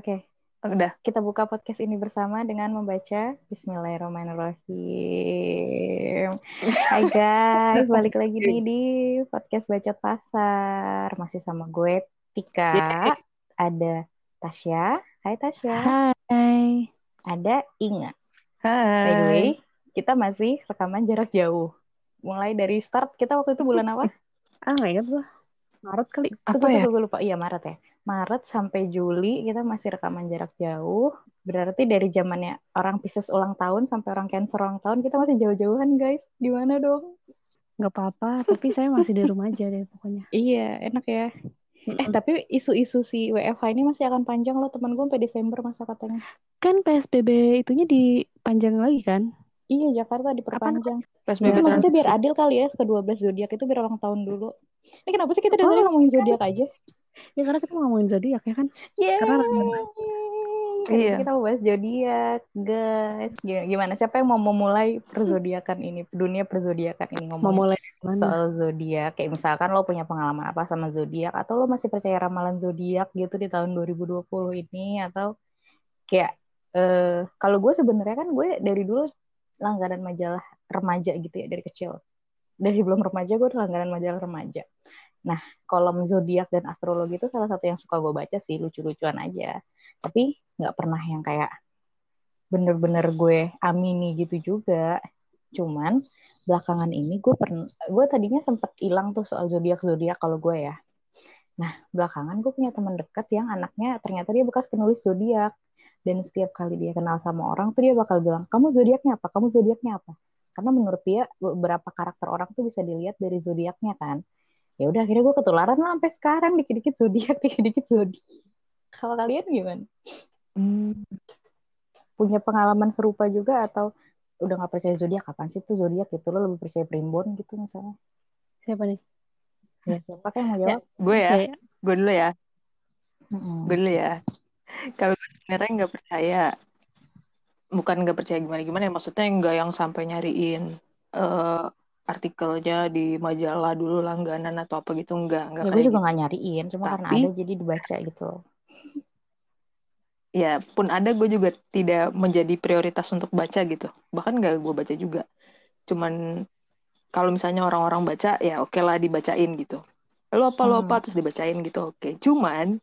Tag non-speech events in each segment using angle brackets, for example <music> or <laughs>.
Oke, Udah. kita buka podcast ini bersama dengan membaca Bismillahirrahmanirrahim. Hai guys, <laughs> balik lagi nih di podcast Bacot Pasar. Masih sama gue, Tika. Ada Tasya. Hai Tasya. Hai. Ada Inga. Hai. By the way, kita masih rekaman jarak jauh. Mulai dari start, kita waktu itu bulan apa? <laughs> Ah, nggak ingat gua. Maret kali. Apa Tunggu, ya? gue lupa. Iya, Maret ya. Maret sampai Juli kita masih rekaman jarak jauh. Berarti dari zamannya orang Pisces ulang tahun sampai orang Cancer ulang tahun kita masih jauh-jauhan, guys. Gimana dong? Nggak apa-apa, tapi saya masih di rumah aja deh pokoknya. <laughs> Iya, enak ya. Eh, tapi isu-isu si WFH ini masih akan panjang loh. Temen gue sampai Desember masa katanya. Kan PSBB itunya dipanjang lagi kan? Iya, Jakarta diperpanjang. PSBB Itu maksudnya biar adil kali ya, ke-12 zodiak itu biar ulang tahun dulu. Ini kenapa sih kita dari tadi Oh. ngomongin zodiak aja? Ya karena kita ngomongin zodiak ya kan. Yeay. Karena Iya. kita mau bahas zodiak, guys. Gimana? Siapa yang mau memulai perzodiakan ini, dunia perzodiakan ini mau ngomong mulai dari mana? soal zodiak? Kayak misalkan lo punya pengalaman apa sama zodiak atau lo masih percaya ramalan zodiak gitu di tahun 2020 ini atau kayak eh kalau gue sebenarnya kan gue dari dulu langganan majalah remaja gitu ya dari kecil. Dari belum remaja gue udah langganan majalah remaja. Nah, kolom zodiak dan astrologi itu salah satu yang suka gue baca sih, lucu-lucuan aja. Tapi nggak pernah yang kayak bener-bener gue amini gitu juga. Cuman belakangan ini gue pernah, gue tadinya sempet hilang tuh soal zodiak zodiak kalau gue ya. Nah, belakangan gue punya teman dekat yang anaknya ternyata dia bekas penulis zodiak. Dan setiap kali dia kenal sama orang tuh dia bakal bilang, kamu zodiaknya apa? Kamu zodiaknya apa? Karena menurut dia beberapa karakter orang tuh bisa dilihat dari zodiaknya kan. Ya udah akhirnya gue ketularan lah sampai sekarang dikit-dikit zodiak, <laughs> dikit-dikit zodiak. Kalau kalian gimana? Hmm, Punya pengalaman serupa juga atau udah nggak percaya zodiak kapan sih tuh zodiak gitu lo lebih percaya primbon gitu misalnya Siapa nih? ya siapa kan yang mau jawab gue ya, Ya, gue dulu ya, Mm-mm. gue dulu ya. Kalau gue sebenarnya nggak percaya, bukan nggak percaya gimana-gimana ya, maksudnya nggak yang sampai nyariin eh, artikelnya di majalah dulu langganan atau apa gitu, nggak, nggak ya gue juga gitu. nggak nyariin cuma karena Tapi- ada jadi dibaca gitu Ya, pun ada gue juga tidak menjadi prioritas untuk baca gitu. Bahkan nggak gue baca juga. Cuman kalau misalnya orang-orang baca, ya oke lah dibacain gitu. Lo apa, lo Hmm. apa, terus dibacain gitu, oke. Cuman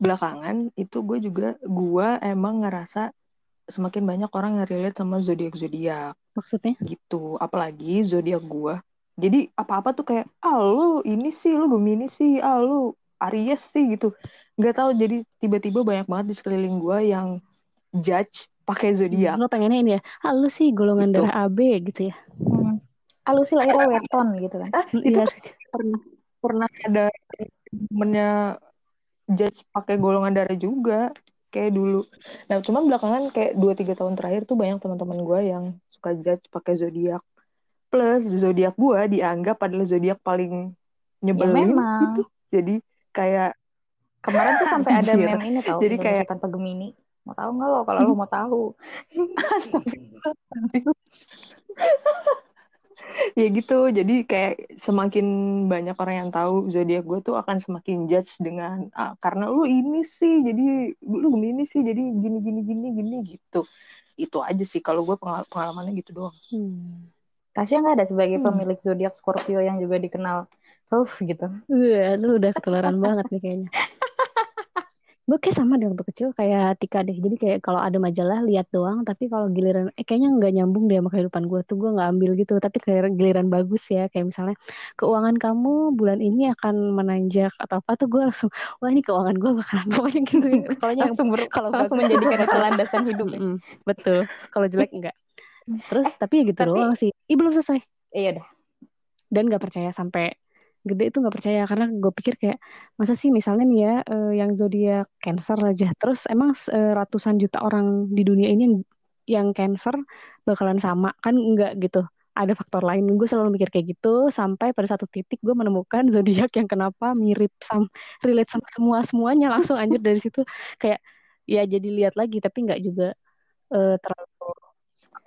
belakangan itu gue juga, gue emang ngerasa semakin banyak orang yang relate sama zodiak-zodiak maksudnya? gitu. Apalagi zodiak gue. Jadi apa-apa tuh kayak, ah lu ini sih, lu Gemini sih, ah lu Aries sih gitu. Nggak tahu jadi tiba-tiba banyak banget di sekeliling gue yang judge pakai zodiak. Lo pengennya ini ya, ah lu sih golongan Gitu. darah AB gitu ya. hmm. ah lu sih lahirnya weton gitu kan Ah, itu kan pernah pernah ada temennya judge pakai golongan darah juga kayak dulu. Nah, cuman belakangan kayak 2-3 tahun terakhir tuh banyak teman-teman gue yang suka judge pakai zodiak. Plus zodiak gue dianggap adalah zodiak paling nyebelin memang. gitu. Jadi kayak kemarin tuh sampai ada meme ini tau Jadi kayak- tanpa Gemini mau tahu nggak lo kalau lo mau tahu <laughs> <laughs> <laughs> ya gitu jadi kayak semakin banyak orang yang tahu zodiak gue tuh akan semakin judge dengan ah, karena lu ini sih jadi lu Gemini sih jadi gini gini gini gini gitu itu aja sih kalau gue pengal- pengalamannya gitu doang Hmm. Tasya nggak ada sebagai Hmm. pemilik zodiak Scorpio yang juga dikenal Huff gitu Wah, lu udah ketularan banget nih kayaknya. <laughs> Gue kayak sama deh waktu kecil kayak Tika deh. Jadi kayak kalau ada majalah lihat doang, tapi kalau giliran eh kayaknya nggak nyambung deh sama kehidupan gue tuh gue nggak ambil gitu. Tapi kayak giliran bagus ya, kayak misalnya keuangan kamu bulan ini akan menanjak atau apa tuh gue langsung wah ini keuangan gue bakalan <laughs> pokoknya gitu. Kalau langsung ber- kalau langsung bagus- menjadikan itu landasan hidup ya? Mm-mm, betul. Kalau jelek enggak. Terus tapi ya gitu tapi- doang sih. Ih belum selesai. iya dah dan nggak percaya sampai gede itu nggak percaya. Karena gue pikir kayak masa sih misalnya nih ya eh, yang zodiak Cancer aja. Terus emang eh, ratusan juta orang di dunia ini yang yang Cancer bakalan sama? Kan enggak gitu. Ada faktor lain. Gue selalu mikir kayak gitu. Sampai pada satu titik gue menemukan <laughs> zodiak yang kenapa mirip sam relate sama semua semuanya. Langsung anjir dari situ. Kayak ya jadi lihat lagi. Tapi nggak juga eh, terlalu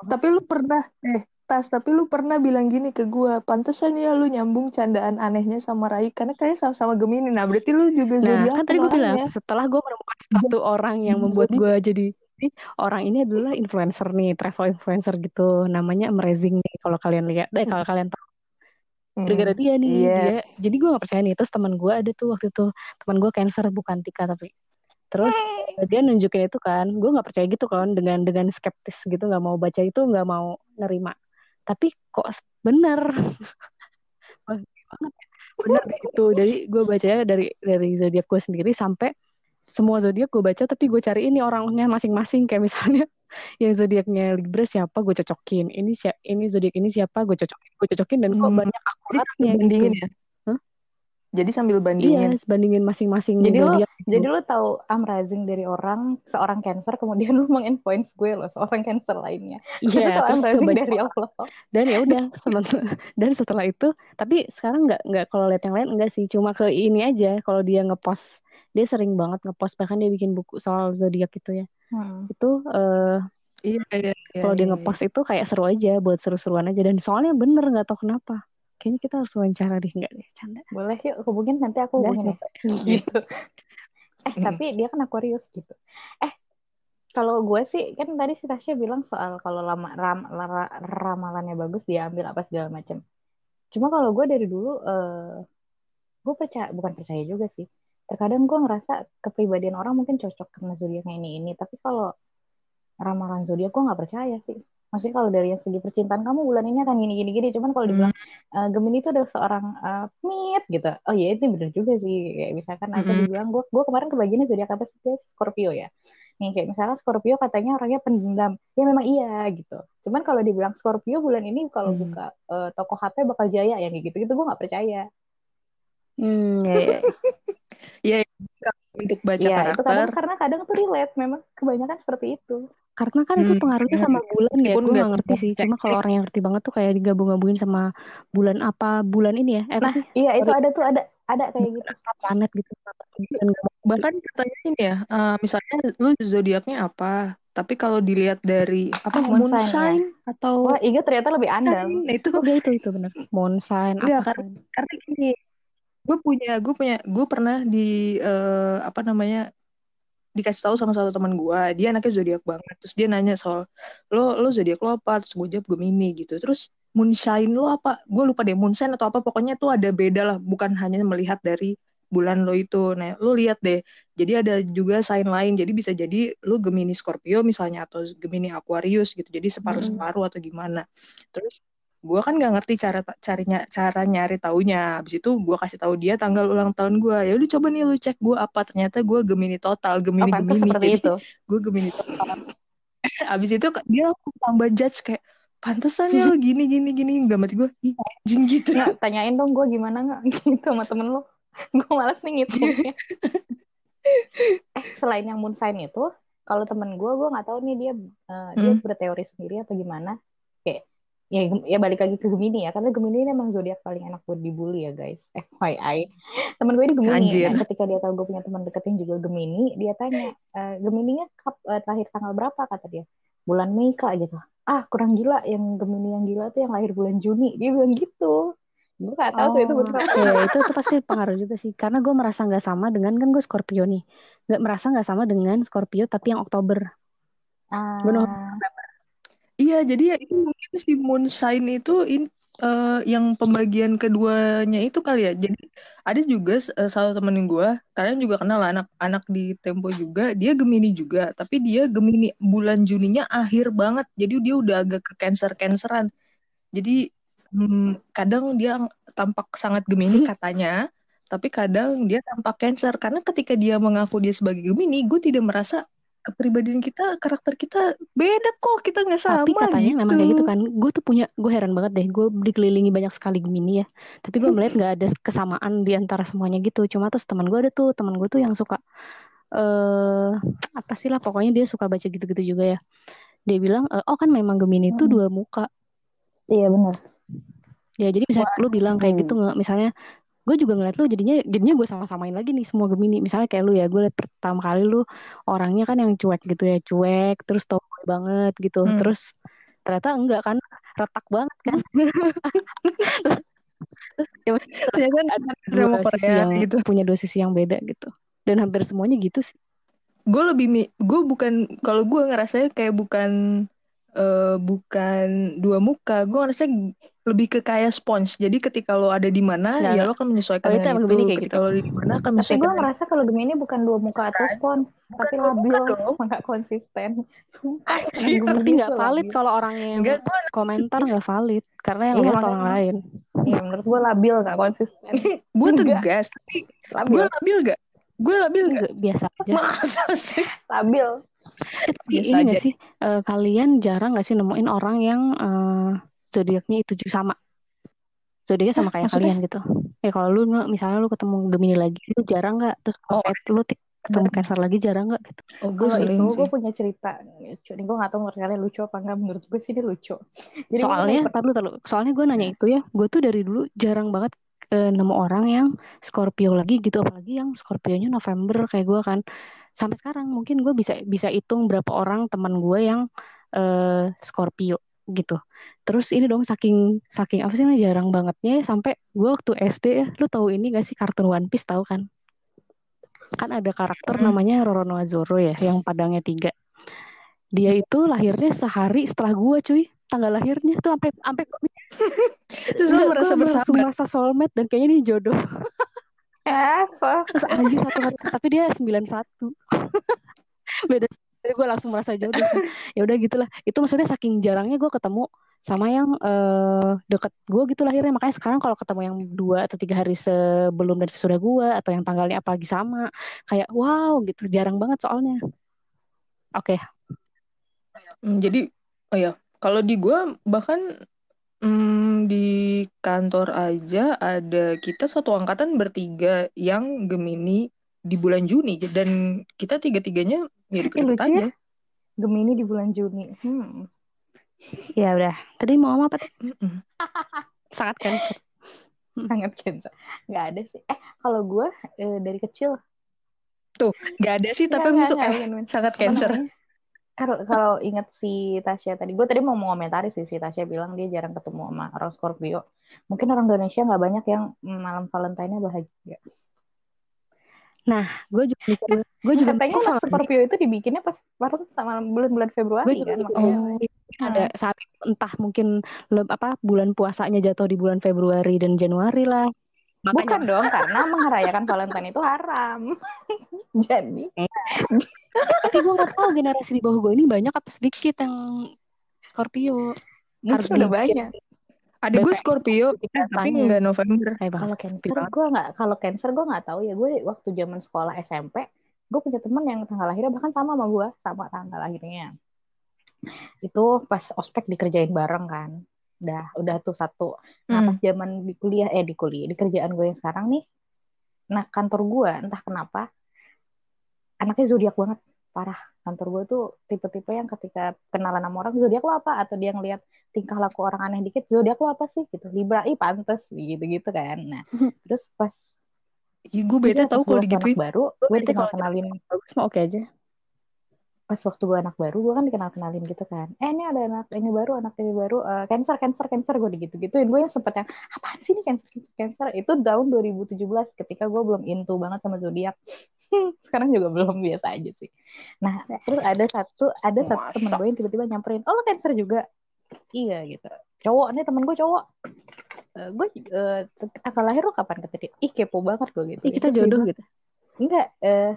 tapi lu pernah eh tas tapi lu pernah bilang gini ke gue pantesan ya lu nyambung candaan anehnya sama Rai karena kayaknya sama-sama Gemini nah berarti lu juga Nah, zodiak kan tadi gue bilang orangnya setelah gue menemukan satu <laughs> orang yang membuat gue jadi "Ih, orang ini adalah influencer nih, travel influencer gitu. Namanya Amazing nih kalau kalian lihat. Eh kalau kalian tahu gara-gara Mm-mm. dia nih, dia yes jadi gue gak percaya nih. Terus teman gue ada tuh waktu itu teman gue cancer bukan Tika tapi terus dia nunjukin itu kan, gue nggak percaya gitu kan dengan dengan skeptis gitu nggak mau baca itu nggak mau nerima. Tapi kok bener <laughs> ya. bener di situ. Jadi gue bacanya dari dari zodiak gue sendiri sampai semua zodiak gue baca tapi gue cari ini orangnya masing-masing kayak misalnya <laughs> yang zodiaknya Libra siapa gue cocokin ini siapa ini zodiak ini siapa gue cocokin gue cocokin dan kok Hmm. banyak akuratnya gitu ya? Jadi sambil iya bandingin bandingin masing-masing Jadi lo, zodiak gitu. jadi lo tahu I'm rising dari orang seorang cancer, kemudian <laughs> lo menginfluence gue lo seorang cancer lainnya. Iya tahu terus I'm rising kebanyakan dari <laughs> Allah. dan ya udah <laughs> dan setelah itu tapi sekarang nggak nggak kalau lihat yang lain enggak sih cuma ke ini aja kalau dia ngepost dia sering banget ngepost bahkan dia bikin buku soal zodiak gitu ya Hmm. itu eh, iya iya iya kalau dia iya, iya. ngepost itu kayak seru aja buat seru-seruan aja dan soalnya bener nggak tahu kenapa kayaknya kita harus wawancara deh nggak deh canda Boleh yuk hubungin nanti aku hubungin <laughs> Gitu. Eh tapi dia kan Aquarius gitu. Eh kalau gue sih kan tadi si Tasya bilang soal kalau lama ram, lara- ramalannya bagus dia ambil apa segala macam. Cuma kalau gue dari dulu eh gue percaya bukan percaya juga sih. Terkadang gue ngerasa kepribadian orang mungkin cocok karena zodiaknya ini ini. Tapi kalau ramalan zodiak gue nggak percaya sih. Maksudnya kalau dari yang segi percintaan kamu bulan ini akan gini gini gini. Cuman kalau dibilang eh, Gemini itu adalah seorang eh, mit gitu. Oh iya itu bener juga sih. Kayak misalkan aja Mm-mm. dibilang gue gue kemarin kebagiannya zodiak apa sih guys? Scorpio ya. Nih kayak misalnya Scorpio katanya orangnya pendendam. Ya memang iya gitu. Cuman kalau dibilang Scorpio bulan ini kalau Hmm. buka eh, toko HP bakal jaya ya gitu gitu gue nggak percaya. hmm ya, ya. Iya. <laughs> untuk baca Ya itu kadang karakter karena kadang tuh relate memang kebanyakan seperti itu. karena kan itu Hmm, pengaruhnya bener. sama bulan ya gue nggak nggak ngerti sih cuma kalau orang yang ngerti banget tuh kayak digabung-gabungin sama bulan apa bulan ini ya eh, apa Nah sih iya itu ada tuh ada ada kayak gitu. apa planet gitu bahkan katanya ini ya eh, misalnya lu zodiaknya apa tapi kalau dilihat dari apa Ah moon moon sign ya. atau Wah Iga ternyata lebih andal. nah itu oh dia itu itu benar moon sign enggak apa karena karena gini gue punya gue punya gue pernah di eh, apa namanya dikasih tahu sama satu teman gue. Dia anaknya zodiak banget. Terus dia nanya soal lo lo zodiak lo apa? Terus gue jawab Gemini gitu. Terus moonshine lo apa? Gue lupa deh moonshine atau apa. Pokoknya tuh ada beda lah. Bukan hanya melihat dari bulan lo itu. Nah lo lihat deh. Jadi ada juga sign lain. Jadi bisa jadi lo Gemini Scorpio misalnya atau Gemini Aquarius gitu. Jadi separuh Mm-mm. separuh atau gimana. Terus gue kan nggak ngerti cara carinya cara nyari taunya habis itu gue kasih tahu dia tanggal ulang tahun gue ya udah coba nih lu cek gue apa ternyata gue Gemini total Oh Gemini pantas Gemini seperti jadi itu. <laughs> gue Gemini total <laughs> abis itu dia langsung tambah judge kayak pantesan ya lu <laughs> gini gini gini gak mati gue "Ih, anjing gitu Nggak tanyain dong gue gimana nggak gitu sama temen lo. gue malas nih ngitungnya. eh selain yang moon sign itu, kalau temen gue gue nggak tahu nih dia dia Hmm. berteori sendiri apa gimana. Kayak ya ya balik lagi ke Gemini ya karena Gemini ini emang zodiak paling enak buat dibully ya guys. <laughs> FYI temen gue ini Gemini Anjir. nah ketika dia tahu gue punya teman deket yang juga Gemini dia tanya e, Gemininya kap, eh, terakhir tanggal berapa? kata dia. Bulan Mei kak gitu. Ah kurang gila yang Gemini yang gila tuh yang lahir bulan Juni. Dia bilang gitu. Gue gak tahu tuh itu Oh, betul apa ya itu itu pasti pengaruh juga sih. Karena gue merasa nggak sama dengan kan gue Scorpio nih, nggak merasa nggak sama dengan Scorpio tapi yang Oktober. Gue ah iya jadi ya itu mungkin si moonshine itu in, eh, yang pembagian keduanya itu kali ya. Jadi ada juga eh, salah temenin gue kalian juga kenal anak-anak di Tempo juga dia Gemini juga tapi dia Gemini bulan Juninya akhir banget. Jadi dia udah agak ke cancer-canceran. Jadi hmm, kadang dia tampak sangat Gemini katanya tapi kadang dia tampak Cancer. Karena ketika dia mengaku dia sebagai Gemini gue tidak merasa kepribadian kita karakter kita beda kok kita nggak sama Tapi katanya gitu memang kayak gitu kan. Gue tuh punya, gue heran banget deh. Gue dikelilingi banyak sekali Gemini ya. Tapi gue melihat nggak ada kesamaan di antara semuanya gitu. Cuma terus teman gue ada tuh, teman gue tuh yang suka eh apa sih lah pokoknya dia suka baca gitu-gitu juga ya. Dia bilang, "Eh, oh kan memang Gemini itu Hmm. dua muka. iya benar Ya jadi misalnya lu bilang kayak gitu nggak, misalnya gue juga ngeliat lu jadinya jadinya gue sama-samain lagi nih semua Gemini. Misalnya kayak lu ya, gue liat pertama kali lu orangnya kan yang cuek gitu ya, cuek, terus tomboy banget gitu. Hmm. Terus ternyata enggak kan retak banget kan <laughs> terus ya maksudnya Ternyata ada dua sisi yang gitu. punya dua sisi yang beda gitu dan hampir semuanya gitu sih Gue lebih gue bukan kalau gue ngerasanya kayak bukan eh, bukan dua muka. Gue ngerasa lebih ke kayak sponge. Jadi ketika lo ada di mana Nggak, ya nggak. lo akan menyesuaikan Oh, itu dengan emang itu. Gemini kayak ketika gitu. lo di mana akan Tapi menyesuaikan gue dengan ngerasa kalau Gemini bukan dua muka atau spons, Bukan tapi labil, nggak konsisten. Sumpah, tapi nggak valid kalau orang yang Enggak, gue komentar nggak valid karena yang Iya, lihat orang lain Iya, menurut gue labil nggak konsisten. <laughs> gue tegas. Tapi Labil, gue labil gak? Gue labil gak? Nggak, biasa aja Masa sih? labil. Eh, tapi Biasa ini aja. nggak sih eh, kalian jarang nggak sih nemuin orang yang eh, zodiaknya itu juga sama zodiaknya sama kayak maksudnya? kalian gitu ya kalau lu nge, misalnya lu ketemu Gemini lagi lu jarang nggak terus kalau Oh, lu ketemu Cancer lagi jarang nggak gitu Oh, gue Kalau sering itu sih. gue punya cerita lucu. Nih gue gak tau menurut kalian lucu apa enggak. Menurut gue sih ini lucu. Jadi gue soalnya lu. soalnya gue nanya itu ya gue tuh dari dulu jarang banget eh, nemu orang yang Scorpio lagi gitu apalagi yang Scorpionya November kayak gue kan sampai sekarang mungkin gue bisa bisa hitung berapa orang teman gue yang eh, Scorpio gitu terus ini dong saking saking apa sih jarang bangetnya sampai gue waktu SD ya lu tahu ini gak sih kartun One Piece tahu kan kan ada karakter Hmm. namanya Roronoa Zoro ya yang padangnya tiga dia itu lahirnya sehari setelah gue cuy tanggal lahirnya tuh sampai sampai <laughs> Terus Enggak, merasa bersahabat. merasa soulmate dan kayaknya ini jodoh. <laughs> Eh, fuck. Terus anjir satu hari, tapi dia 91. <laughs> Beda. Jadi gue langsung merasa jodoh. Ya udah gitulah. Itu maksudnya saking jarangnya gue ketemu sama yang eh, deket gue gitu lahirnya. Makanya sekarang kalau ketemu yang dua atau tiga hari sebelum dan sesudah gue atau yang tanggalnya apalagi sama, kayak wow gitu. Jarang banget soalnya. Oke, Hmm, jadi, oh ya, kalau di gue bahkan hmm, di kantor aja ada kita satu angkatan bertiga yang Gemini di bulan Juni dan kita tiga-tiganya mirip-mirip lucu ya. Gemini di bulan Juni. Hmm. <laughs> ya udah. Tadi mau ngomong apa? tuh? Mm-mm. <laughs> Sangat cancer. <laughs> Sangat cancer. Gak ada sih. Eh, kalau gue eh, dari kecil. Gak ada sih, tapi eh nggak, nggak. sangat Apa cancer. Kalau kalau inget si Tasya tadi, gue tadi mau mengomentari sih si Tasya bilang dia jarang ketemu sama orang Scorpio. Mungkin orang Indonesia nggak banyak yang malam Valentine-nya bahagia. Gue juga mikir, gue juga Katanya anak? Scorpio itu dibikinnya pas baru malam bulan-bulan Februari gue juga kan makanya. oh, ada saat itu entah mungkin le- apa bulan puasanya jatuh di bulan Februari dan Januari lah. Bukan Makanya dong, karena merayakan Valentine itu haram. <laughs> Jadi, tapi gue nggak tahu generasi di bawah gue ini banyak apa sedikit yang Scorpio harus mungkin udah dibikin banyak. Ada gue. Scorpio, Bikin tapi nggak November. Bang, Kalau cancer gue nggak, kalau cancer gue nggak tahu ya. Gue waktu zaman sekolah SMP, gue punya temen yang tanggal lahirnya bahkan sama sama gue, sama tanggal lahirnya. Itu pas ospek dikerjain bareng kan. Udah, udah tuh satu. Nah Hmm. pas zaman di kuliah, eh di kuliah, di kerjaan gue yang sekarang nih, nah kantor gue entah kenapa anaknya zodiak banget, parah. Kantor gue tuh tipe-tipe yang ketika kenalan sama orang zodiak lo apa? Atau dia ngeliat tingkah laku orang aneh dikit zodiak lo apa sih? Gitu. Libra ih pantes gitu gitu kan. Nah <laughs> terus pas Ih, gue bete tau kalau digituin. baru gue kalau kenalin bagus mah oke aja. Pas waktu gue anak baru gue kan dikenal kenalin gitu kan. Eh ini ada anak ini baru anak ini baru eh, cancer cancer cancer. Gue gitu gituin gue yang sempet yang apaan sih ini cancer cancer cancer? Itu tahun 2017 ketika gue belum into banget sama zodiak. <laughs> Sekarang juga belum biasa aja sih. Nah terus ada satu ada satu Masa? temen gue yang tiba-tiba nyamperin oh lo cancer juga? Iya gitu. Cowok nih temen gue cowok. Eh, gue eh, tanggal lahir lo kapan kata dia ih kepo banget gue gitu. Ih, kita jodoh gitu. enggak eh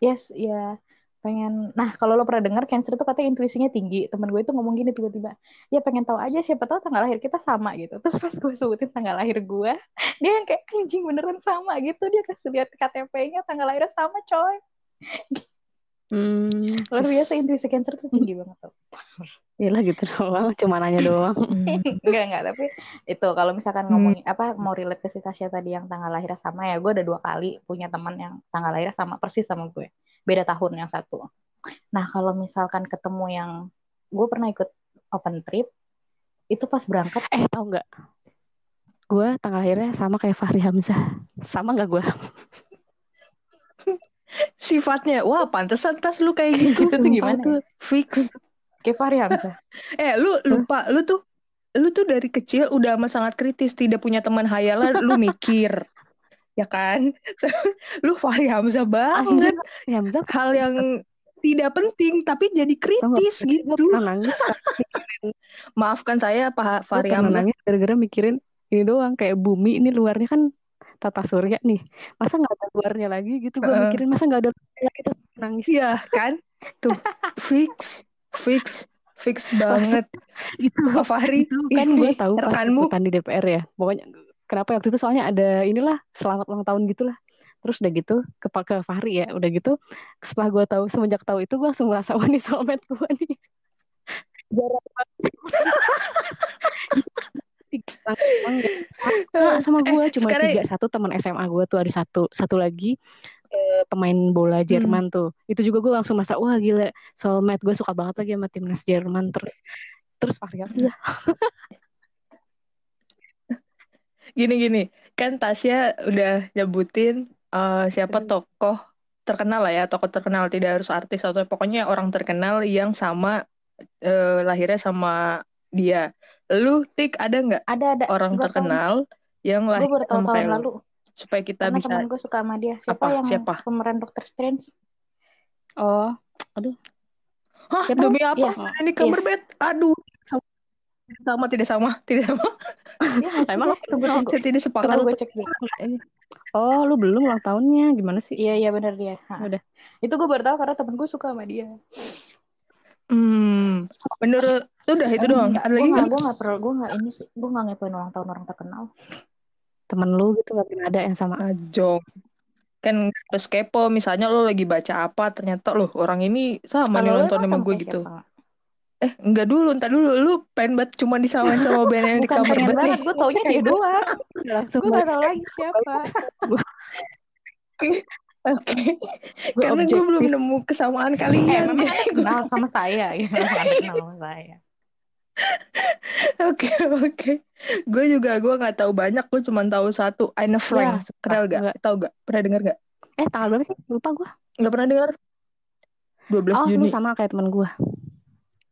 yes ya pengen nah kalau lo pernah dengar cancer itu katanya intuisinya tinggi. Temen gue itu ngomong gini tiba-tiba ya pengen tahu aja siapa tahu tanggal lahir kita sama gitu. Terus pas gue sebutin tanggal lahir gue dia yang kayak anjing beneran sama gitu. Dia kasih lihat KTP-nya tanggal lahirnya sama coy. Hmm, luar biasa intuisi cancer tuh tinggi banget tuh. Iyalah gitu doang, cuma nanya doang. Hmm. <laughs> enggak enggak tapi itu kalau misalkan ngomongin apa mau relate ke si Tasya tadi yang tanggal lahirnya sama ya gue udah dua kali punya teman yang tanggal lahirnya sama persis sama gue beda tahun yang satu nah kalau misalkan ketemu yang gue pernah ikut open trip itu pas berangkat Eh, tahu nggak? Gue tanggal lahirnya sama kayak Fahri Hamzah. Sama nggak gue? <laughs> Sifatnya, wah pantesan tas lu kayak <laughs> gitu. itu tuh gimana ya? Fix. kayak Fahri Hamzah <laughs> Eh, lu lupa, lu tuh lu tuh dari kecil udah amat sangat kritis, tidak punya teman hayalan, lu mikir. Ya kan? <laughs> lu Fahri Hamzah banget. Ya, Hamzah <laughs> Hal yang tidak penting tapi jadi kritis Gue gitu. nangis <laughs> Maafkan saya Pak Fahri Hamzah. gara-gara mikirin ini doang kayak bumi ini luarnya kan tata surya nih masa nggak ada luarnya lagi gitu gue Heeh. mikirin masa nggak ada luarnya lagi terus nangis Iya kan? Tuh fix, fix, fix banget. itu Pak Fahri, itu kan gue tahu pas rekanmu. di DPR ya pokoknya kenapa waktu itu soalnya ada inilah selamat ulang tahun gitulah. Terus udah gitu ke ke Fahri ya udah gitu. Setelah gue tahu semenjak tahu itu gue langsung merasa <laughs> wah nih soulmate gue nih. Jarang banget. <laughs> Sama, gue Eh, cuma sekarang- tiga satu teman SMA gue tuh ada satu satu lagi eh, pemain bola Hmm. Jerman tuh. Itu juga gue langsung merasa wah gila soulmate gue suka banget lagi sama timnas Jerman terus terus Fahri Hamzah <laughs> Gini-gini, kan Tasya udah nyebutin eh, siapa tokoh terkenal lah ya, tokoh terkenal tidak harus artis atau pokoknya orang terkenal yang sama eh, lahirnya sama dia. Lu tik ada nggak Ada ada. orang Gua tahu. terkenal yang Gue lahir baru tahu sama tahun kayak lu lalu. supaya kita Karena bisa temen gue suka sama dia. Siapa Apa? yang Siapa? pemeran Doctor Strange? oh Hah, Siapa? demi apa? Iya. Ini Cumberbatch. Aduh. Sama, tidak sama, tidak sama. Sih Emang? Tunggu tunggu. Saya tidak sepakat. Tunggu gue cek dulu. <laughs> oh lu belum ulang tahunnya gimana sih Iya iya benar dia. Ha. Udah. Itu gue baru tahu karena temen gue suka sama dia. Hmm, menurut udah itu doang. Enggak, Ada lagi gue nggak perlu gue nggak ini sih gue nggak ngepoin ulang tahun orang terkenal. temen lu gitu gak pernah ada yang sama Ajong. Kan terus kepo, misalnya lo lagi baca apa, ternyata loh orang ini sama nih nonton sama gue gitu. siapa? Eh, enggak dulu, entar dulu. Lu pengen banget cuma disamain sama band yang di kamar banget banget, gue taunya dia doang. langsung Gue gak tau lagi siapa. Oke. Gue Karena gue belum nemu kesamaan Eh, kalian. memang ada kenal sama saya. Ada <laughs> kenal sama saya. Oke, oke. Gue juga gue nggak tahu banyak, gue cuma tahu satu. Anne Frank. suka. Kenal gak? Nggak. Tahu gak? Pernah dengar gak? eh tanggal berapa sih lupa gue Nggak pernah dengar? 12 oh Juni. lu sama kayak temen gue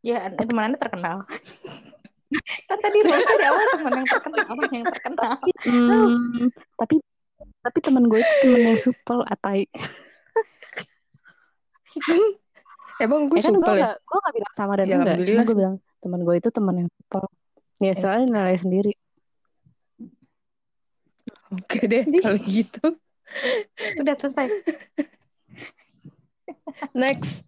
Ya, teman anda terkenal. <laughs> kan tadi lu di awal teman yang terkenal, orang yang terkenal. Hmm, tapi tapi temen gue itu temen yang supel atai <laughs> Emang gue ya kan gue supel ya? gak, gue gak bilang sama dan Ya, enggak cuma gue bilang temen gue itu temen yang supel ya soalnya nilai sendiri Oke deh, kalau gitu. Udah selesai. <laughs> Next.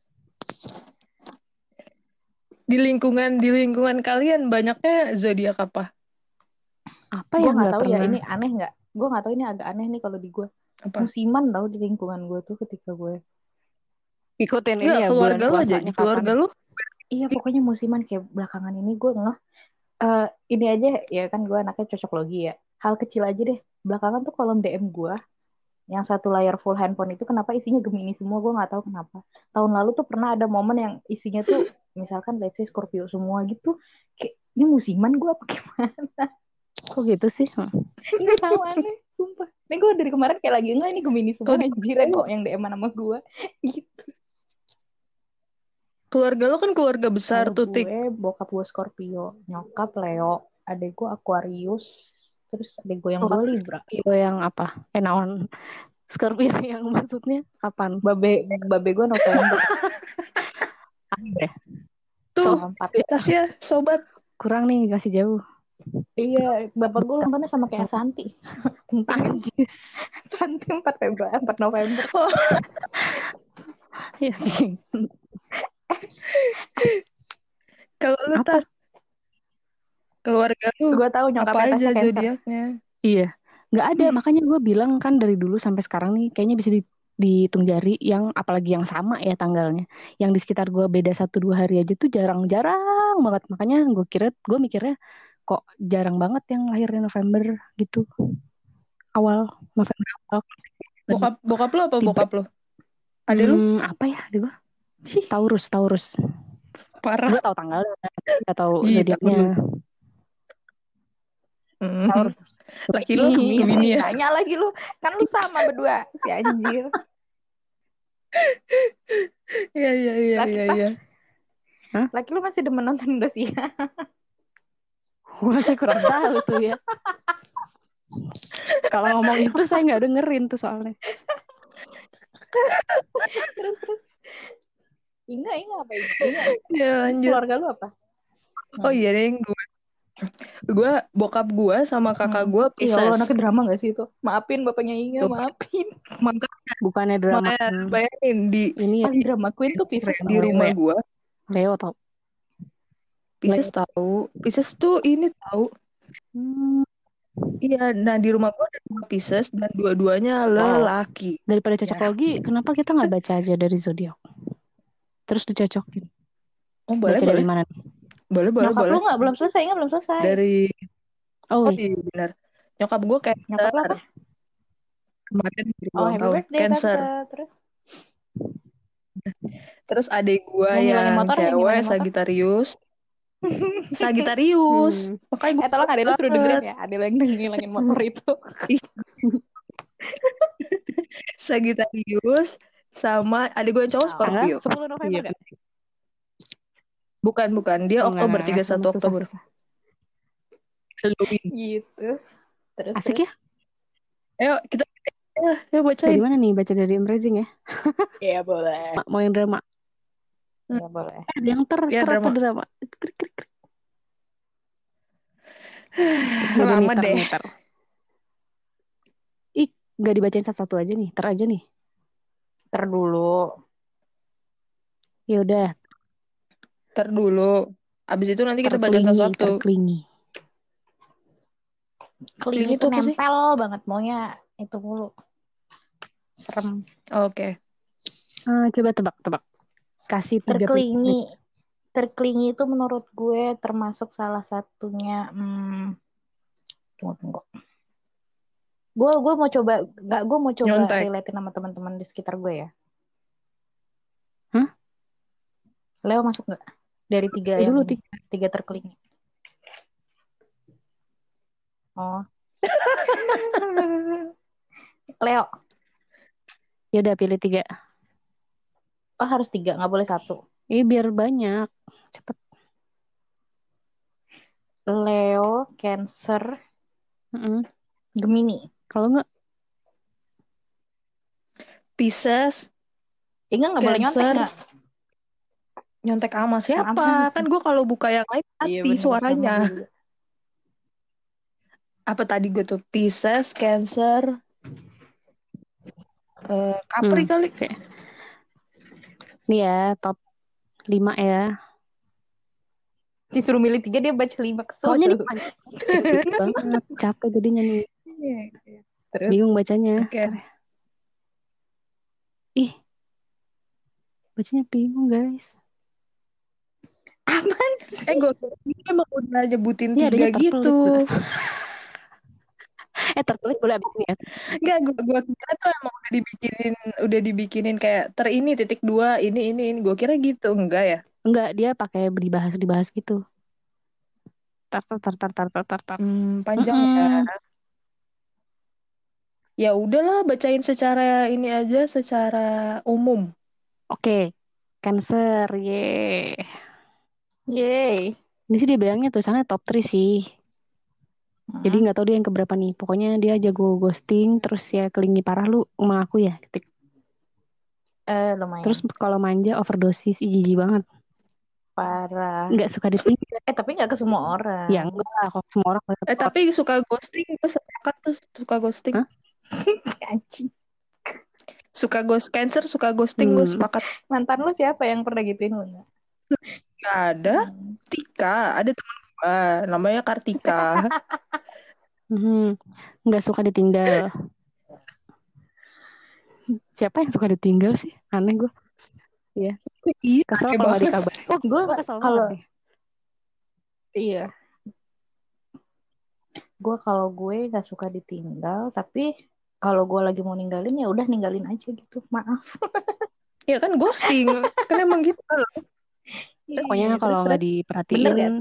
Di lingkungan di lingkungan kalian banyaknya zodiak apa? apa Gue yang nggak tahu ya pernah ini aneh nggak. Gue nggak tahu ini agak aneh nih kalau di gue. Apa? Musiman tau di lingkungan gue tuh ketika gue. ikutin ini ya keluarga lu aja. keluarga lu Iya pokoknya musiman kayak belakangan ini gue ngeh. Eh ini aja ya kan gue anaknya cocok logi ya. Hal kecil aja deh. Belakangan tuh kolom DM gue yang satu layar full handphone itu kenapa isinya Gemini semua gue nggak tahu kenapa. Tahun lalu tuh pernah ada momen yang isinya tuh misalkan let's say Scorpio semua gitu. Kayak ini musiman gue apa gimana? <laughs> kok gitu sih Hmm. Nggak tahu aneh, sumpah. Ini gue dari kemarin kayak lagi enggak ini Gemini semua Kalau- anjir kok yang DM sama gue. <laughs> Gitu. keluarga lu kan keluarga besar tuh, Tik. gue bokap gue Scorpio, nyokap Leo, adek gue Aquarius, terus adek gue yang Oh. dua Libra. Scorpio yang apa eh naon Scorpio <laughs> yang maksudnya kapan Babe babe gue November Aneh. Tuh, empat. Tasya, sobat. kurang nih kasih jauh Iya, bapak gue tahunnya sama kayak Santi. Anjir. Santi 4 Februari, 4 November. Ya, Kalau lu Apa? tas keluarga lu Gue tahu apa nyokapnya aja zodiaknya? Iya, nggak ada. Makanya gue bilang kan dari dulu sampai sekarang nih, kayaknya bisa di- dihitung jari yang apalagi yang sama ya tanggalnya. Yang di sekitar gue beda satu dua hari aja tuh jarang-jarang banget. Makanya gue kira, gue mikirnya kok jarang banget yang lahirnya November gitu. Awal November awal. Bokap bokap lu apa Tiba- bokap lu? Ada lu? Hmm, apa ya? Ada gue. Taurus, Taurus. Parah. Gue tahu tanggalnya, nggak tahu Ih, zodiaknya. Mm. Taurus. Laki lu Ih, Gemini ya? Nanya lagi lu, kan lu sama berdua, si anjir. Iya, iya, iya, iya, iya. Laki lu masih demen nonton Indosiar. gue sih <laughs> kurang tahu tuh ya kalau ngomong itu saya nggak dengerin tuh soalnya terus terus Inga Inga apa? Inga Ya lanjut. keluarga lu apa Oh iya deh gue. Gue bokap gue sama kakak gue Iya, lo Pisces. anaknya drama gak sih itu? Maafin bapaknya Inga, Tuh. maafin. Makanya bukannya drama makanya bayangin di ini ya drama queen tuh Pisces di rumah gue Leo tau Pisces tahu. Pisces tuh ini tahu. Hmm, Iya, nah di rumah gue ada dua Pisces dan dua-duanya lelaki. daripada cocok Ya. logi kenapa kita nggak baca aja dari zodiak terus dicocokin Oh boleh baca boleh dari mana nih? Boleh boleh Nyokap boleh. lu gak belum selesai, Inga belum selesai. Dari oh oh iya. iya benar. Nyokap gue kayak Nyokap lu apa? kemarin Oh, ulang happy tahun birthday Cancer. Tante. Terus Terus adik gue Yang motor, cewek. Sagittarius. <laughs> Sagittarius. Hmm. Makanya Eh tolong gue adek lu suruh dengerin ya. Adek lu yang ngilangin motor itu. <laughs> Sagittarius sama adik gue yang cowok Scorpio. Tanggal 10 November Iya. gak? Bukan, bukan. Dia Oh, Oktober, nggak, nggak, 31 susah, Oktober. susah. Halloween. Gitu. Terus asik ya Ayo, kita ya, ya dari mana nih baca dari Embracing ya <laughs> Iya boleh. Ma- mau yang drama Iya boleh. eh, ada yang ter Ya, ter apa drama. drama Krik, krik, krik. <sighs> Yaudah nih, Lama ter, deh. nih, ter. ih nggak dibacain satu-satu aja nih ter aja nih Ter dulu. ya Ntar dulu. Abis itu nanti kita baca terklingi sesuatu. terklingi Keling itu apa sih? nempel banget maunya itu mulu. Serem. Oke. ah, coba tebak tebak kasih tiga Terkelingi. Terkelingi itu menurut gue termasuk salah satunya hmm, tunggu tunggu. Gue gue mau coba nggak gue mau coba Nyontek. relatein sama teman-teman di sekitar gue ya. Hah? Leo masuk nggak? Dari tiga Eh, yang dulu tiga. tiga terkelingi. Oh. <laughs> Leo. ya udah pilih tiga Oh harus tiga, nggak boleh satu. ini biar banyak cepet Leo, Cancer, Mm-mm. Gemini. kalau nggak Pisces, Ingat nggak boleh nyontek nggak? Nyontek sama siapa? Sama. Kan gue kalau buka yang lain Iya, mati bener, suaranya. juga. Apa tadi gue tuh? Pisces, Cancer, eh Capri Hmm. kali. nih ya top lima ya Disuruh milih tiga dia baca lima kesel. soalnya nih panjang banget capek jadinya nih Iya, iya. Terus bingung bacanya Oke. ih bacanya bingung guys Apaan sih? Eh gue emang udah nyebutin ya, tiga gitu. <laughs> eh tertulis boleh abis ya? Enggak, gue gue kira tuh emang udah dibikinin udah dibikinin kayak ter ini titik dua ini ini ini gue kira gitu enggak ya? Enggak dia pakai dibahas dibahas gitu. Tar tar tar tar tar tar tar. Hmm, panjang mm -hmm. ya ya udahlah bacain secara ini aja secara umum. Oke, okay. Cancer, ye. Yeay. ini sih dia bilangnya tulisannya top 3 sih jadi nggak tahu dia yang keberapa nih pokoknya dia jago ghosting terus ya kelingi parah lu sama aku ya Ketik. eh lumayan. terus kalau manja overdosis jijik banget parah. nggak suka ditinggal Eh tapi nggak ke semua orang. ya enggak lah kok semua orang Eh tapi suka ghosting, gue sepakat tuh suka ghosting. Hah? <laughs> Anjing. Suka ghost cancer, suka ghosting gue Hmm. sepakat. Mantan lu siapa yang pernah gituin lu nggak? Gak ada. Hmm. Tika, ada teman gue, namanya Kartika. <laughs> Mhm. nggak suka ditinggal siapa yang suka ditinggal sih aneh gue iya, kesel aneh kalau nggak banget. dikabar Oh, gue kesel kalau iya. Gue kalau gue nggak suka ditinggal, tapi kalau gue lagi mau ninggalin ya udah ninggalin aja gitu. Maaf. Iya kan ghosting, kan emang gitu. Pokoknya Iya, kalau nggak diperhatiin Bener kan?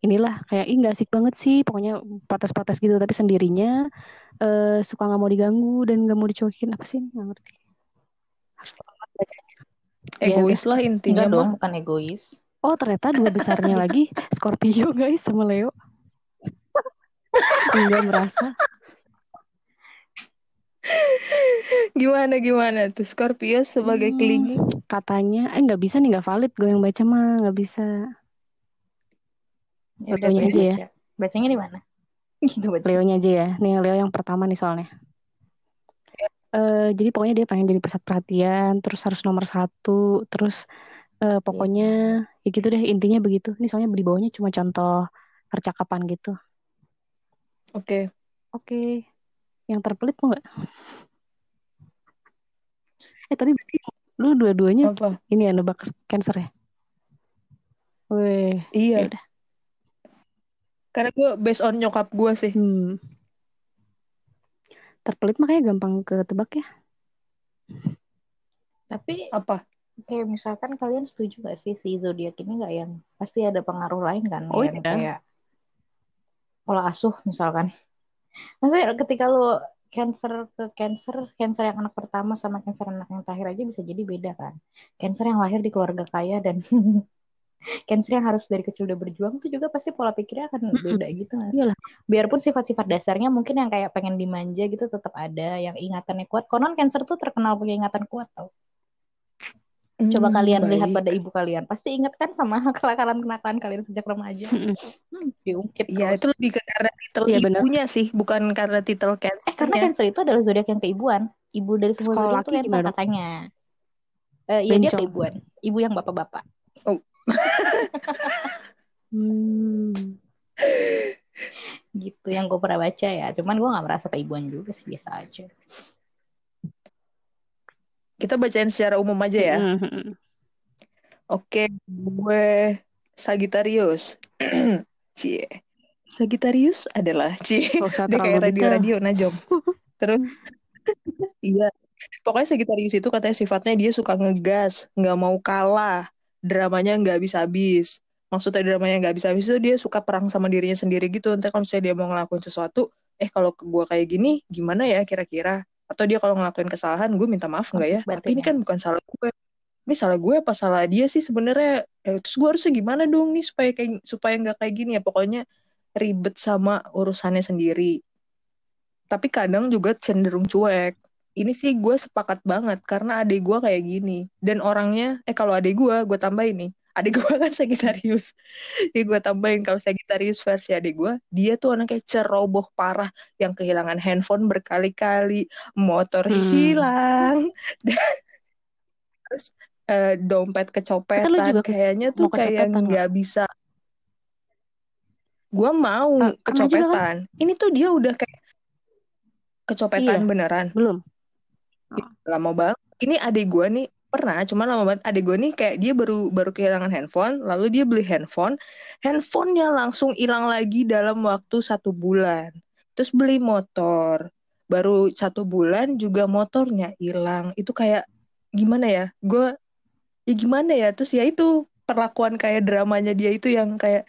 inilah kayak ih nggak asik banget sih pokoknya protes-protes gitu tapi sendirinya eh, suka nggak mau diganggu dan nggak mau dicuekin apa sih nggak ngerti Iya, Egois lah intinya Enggak mah. dong, bukan egois. oh ternyata dua besarnya <laughs> lagi Scorpio guys sama Leo <laughs> enggak merasa. <laughs> Gimana gimana tuh Scorpio sebagai Hmm, clingy? katanya, eh nggak bisa nih nggak valid gue yang baca mah nggak bisa. Ya udah Leonya aja ya. baca. Bacanya di mana? <laughs> Gitu baca. Leonya aja ya. Nih Leo yang pertama nih soalnya. Eh, jadi pokoknya dia pengen jadi pusat perhatian, terus harus nomor satu, terus eh, pokoknya ya gitu deh intinya begitu. Ini soalnya di bawahnya cuma contoh percakapan gitu. Oke. Oke, yang terpelit mau nggak? Eh tadi berarti lu dua-duanya Apa? ini ya nebak cancer ya? Weh, Iya. yaudah. Karena gue based on nyokap gue sih. Hmm. Terpelit makanya gampang ketebak ya. Tapi Apa? kayak misalkan kalian setuju gak sih si zodiak ini nggak yang pasti ada pengaruh lain kan Oh, yang iya. kayak pola asuh misalkan. Maksudnya ketika lo cancer ke cancer, cancer yang anak pertama sama cancer anak yang terakhir aja bisa jadi beda kan. Cancer yang lahir di keluarga kaya dan <laughs> cancer yang harus dari kecil udah berjuang tuh juga pasti pola pikirnya akan beda gitu sih? Iyalah. Biarpun sifat-sifat dasarnya mungkin yang kayak pengen dimanja gitu tetap ada, yang ingatannya kuat. Konon cancer tuh terkenal punya ingatan kuat tau. Coba Hmm, kalian lihat baik. pada ibu kalian, pasti ingat kan sama <laughs> kenakalan-kenakalan kalian sejak remaja. Mm-mm. Hmm, diungkit Iya, terus. itu lebih ke karena titel Iya, benar. ibunya sih, bukan karena titel Eh, karena cancernya. Cancer itu adalah zodiak yang keibuan. Ibu dari semua zodiak itu Cancer katanya. Eh, ya dia keibuan. Ibu yang bapak-bapak. <laughs> Hmm. Gitu yang gue pernah baca ya. Cuman gue nggak merasa keibuan juga sih, biasa aja. Kita bacain secara umum aja ya. Mm-mm. Oke, gue Sagittarius. <clears throat> Cie. Sagittarius adalah Cie. <laughs> Dia kayak radio-radio najom. <laughs> Terus <laughs> iya. Pokoknya Sagittarius itu katanya sifatnya dia suka ngegas, nggak mau kalah, dramanya nggak habis-habis. Maksudnya dramanya nggak habis-habis itu dia suka perang sama dirinya sendiri gitu. Nanti kalau misalnya dia mau ngelakuin sesuatu, eh kalau gue kayak gini, gimana ya kira-kira? Atau dia kalau ngelakuin kesalahan, gue minta maaf nggak ya? Batin Tapi ini ya. kan bukan salah gue. Ini salah gue apa salah dia sih sebenarnya? Eh, terus gue harusnya gimana dong nih supaya kayak supaya nggak kayak gini ya? Pokoknya ribet sama urusannya sendiri. Tapi kadang juga cenderung cuek. Ini sih gue sepakat banget karena adik gue kayak gini. Dan orangnya, eh kalau adik gue, gue tambahin nih. Adik gue kan Sagittarius. Jadi gue tambahin kalau Sagittarius versi adik gue, dia tuh anaknya ceroboh parah yang kehilangan handphone berkali-kali, motor Hmm. hilang, <laughs> dan terus eh, dompet kecopetan. juga Kayaknya tuh kayak nggak bisa. Gue mau kan? kecopetan. Ini tuh dia udah kayak kecopetan Iya. beneran. Belum. lama banget. Ini adik gue nih pernah, cuman lama banget. Adik gue nih kayak dia baru baru kehilangan handphone, lalu dia beli handphone, handphonenya langsung hilang lagi dalam waktu satu bulan. Terus beli motor, baru satu bulan juga motornya hilang. Itu kayak gimana ya? Gue ya gimana ya? Terus ya itu perlakuan kayak dramanya dia itu yang kayak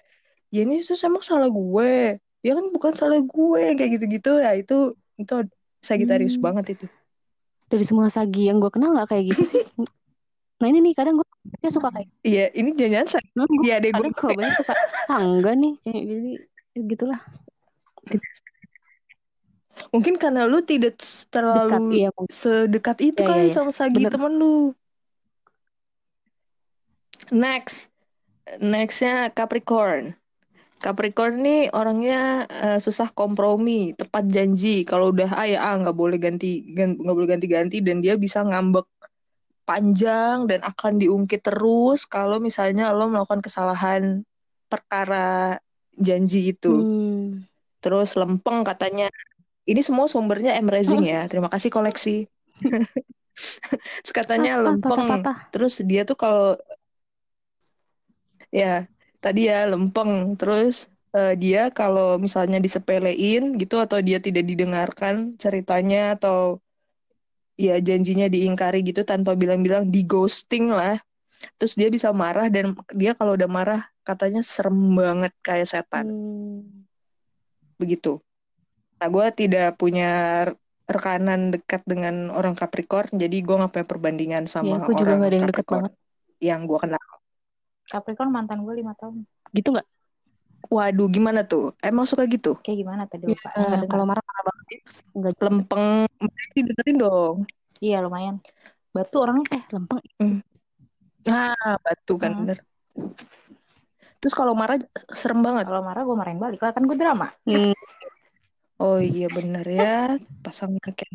ya ini terus emang salah gue. Ya kan bukan salah gue kayak gitu-gitu ya itu itu Sagittarius Hmm. banget itu. Dari semua sagi yang gue kenal nggak kayak gitu sih. <laughs> Nah ini nih kadang gue dia suka kayak Iya, ini jangan-jangan saya. gue Iya, adek gue kadang suka <laughs> enggak nih Kayak jadi gitulah mungkin karena lu tidak dekat terlalu iya mungkin. sedekat itu Iya, kali iya, iya. sama Sagi Bener. temen lu. Next, nextnya Capricorn. Capricorn nih orangnya eh, susah kompromi, tepat janji. Kalau udah A ya A nggak boleh ganti gan- nggak boleh ganti-ganti dan dia bisa ngambek panjang dan akan diungkit terus kalau misalnya lo melakukan kesalahan perkara janji itu. Hmm. Terus lempeng katanya. Ini semua sumbernya M Rising ya. Terima kasih koleksi. <laughs> Terus katanya Patah, lempeng. Terus dia tuh kalau ya tadi ya lempeng. Terus eh, dia kalau misalnya disepelein gitu atau dia tidak didengarkan ceritanya atau ya janjinya diingkari gitu tanpa bilang-bilang di ghosting lah. Terus dia bisa marah dan dia kalau udah marah katanya serem banget kayak setan Hmm. begitu. Nah, gue tidak punya rekanan dekat dengan orang Capricorn, jadi gue nggak punya perbandingan Ya, sama aku juga orang ada yang deket Capricorn banget. yang gue kenal. Capricorn mantan gue lima tahun. Gitu nggak? Waduh, gimana tuh? Emang suka gitu? Kayak gimana tadi Iya, lupa? Yang nggak kalau dengar. marah marah banget ya. Enggak Lempeng. Dengerin dong. Iya lumayan. Batu orangnya eh lempeng. Nah, batu kan Hmm. bener. Terus kalau marah serem banget. kalau marah gue marahin balik lah kan gue drama. Hmm. <laughs> Oh iya bener ya. Pasang kayak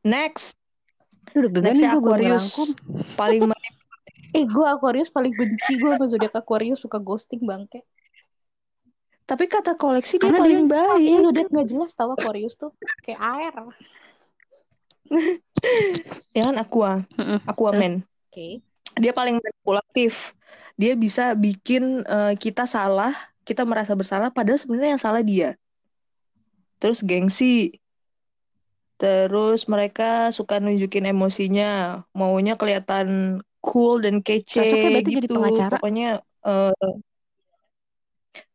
Next. Aduh, deg-degan Next gue belum Aquarius. Paling Eh gue Aquarius paling benci gue sama zodiak Aquarius suka ghosting bangke. Tapi kata koleksi dia Karena paling Iya baik. zodiak nggak jelas tahu Aquarius tuh kayak air. Oke. <laughs> Ya kan Aqua. Aquaman. Dia paling manipulatif. Dia bisa bikin eh, kita salah, kita merasa bersalah padahal sebenarnya yang salah dia. Terus gengsi. Terus mereka suka nunjukin emosinya, maunya kelihatan cool dan kece Cocoknya berarti jadi gitu. pengacara. Pokoknya eh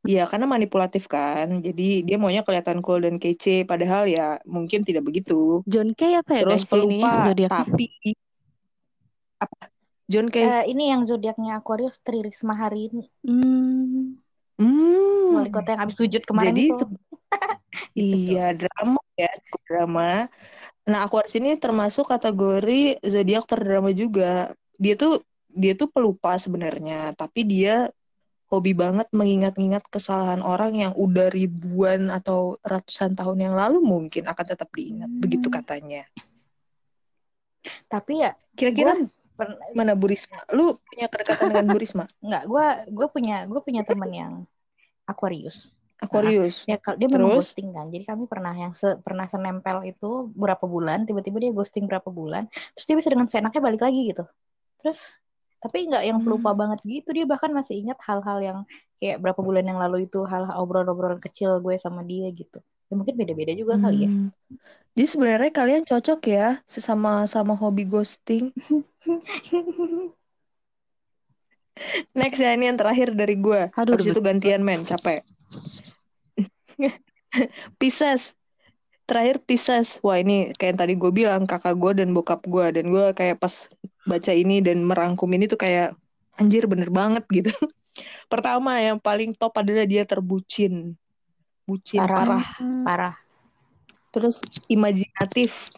Iya, karena manipulatif kan. Jadi dia maunya kelihatan cool dan kece, padahal ya mungkin tidak begitu. John Kay apa ya Terus pelupa, zodiaknya? tapi apa? John Kay. Eh, ini yang zodiaknya Aquarius Tri Risma hari ini Hmm. Hmm. wali kota yang habis sujud kemarin Jadi itu. itu <laughs> iya drama ya, drama. Nah, Aquarius ini termasuk kategori zodiak terdrama juga. Dia tuh dia tuh pelupa sebenarnya, tapi dia hobi banget mengingat-ingat kesalahan orang yang udah ribuan atau ratusan tahun yang lalu mungkin akan tetap diingat. Begitu Hmm. katanya. Tapi ya Kira-kira pernah mana Bu Risma? Lu punya kedekatan dengan Bu Risma? <laughs> nggak gue gue punya gue punya temen yang Aquarius. Aquarius. Ya kalau dia memang Terus? ghosting kan. Jadi kami pernah yang se, pernah senempel itu berapa bulan, tiba-tiba dia ghosting berapa bulan, terus dia bisa dengan seenaknya balik lagi gitu. Terus tapi nggak yang Hmm. pelupa banget gitu, dia bahkan masih ingat hal-hal yang kayak berapa bulan yang lalu itu hal obrolan-obrolan kecil gue sama dia gitu. Ya mungkin beda-beda juga kali ya. Hmm. Jadi sebenarnya kalian cocok ya sesama sama hobi ghosting. <laughs> Next ya ini yang terakhir dari gue. Aduh, Habis itu gantian men, capek. <laughs> Pisces. Terakhir Pisces. Wah ini kayak yang tadi gue bilang kakak gue dan bokap gue. Dan gue kayak pas baca ini dan merangkum ini tuh kayak anjir bener banget gitu. <laughs> Pertama yang paling top adalah dia terbucin. Bucin Parah. parah. Hmm. Parah, Terus imajinatif.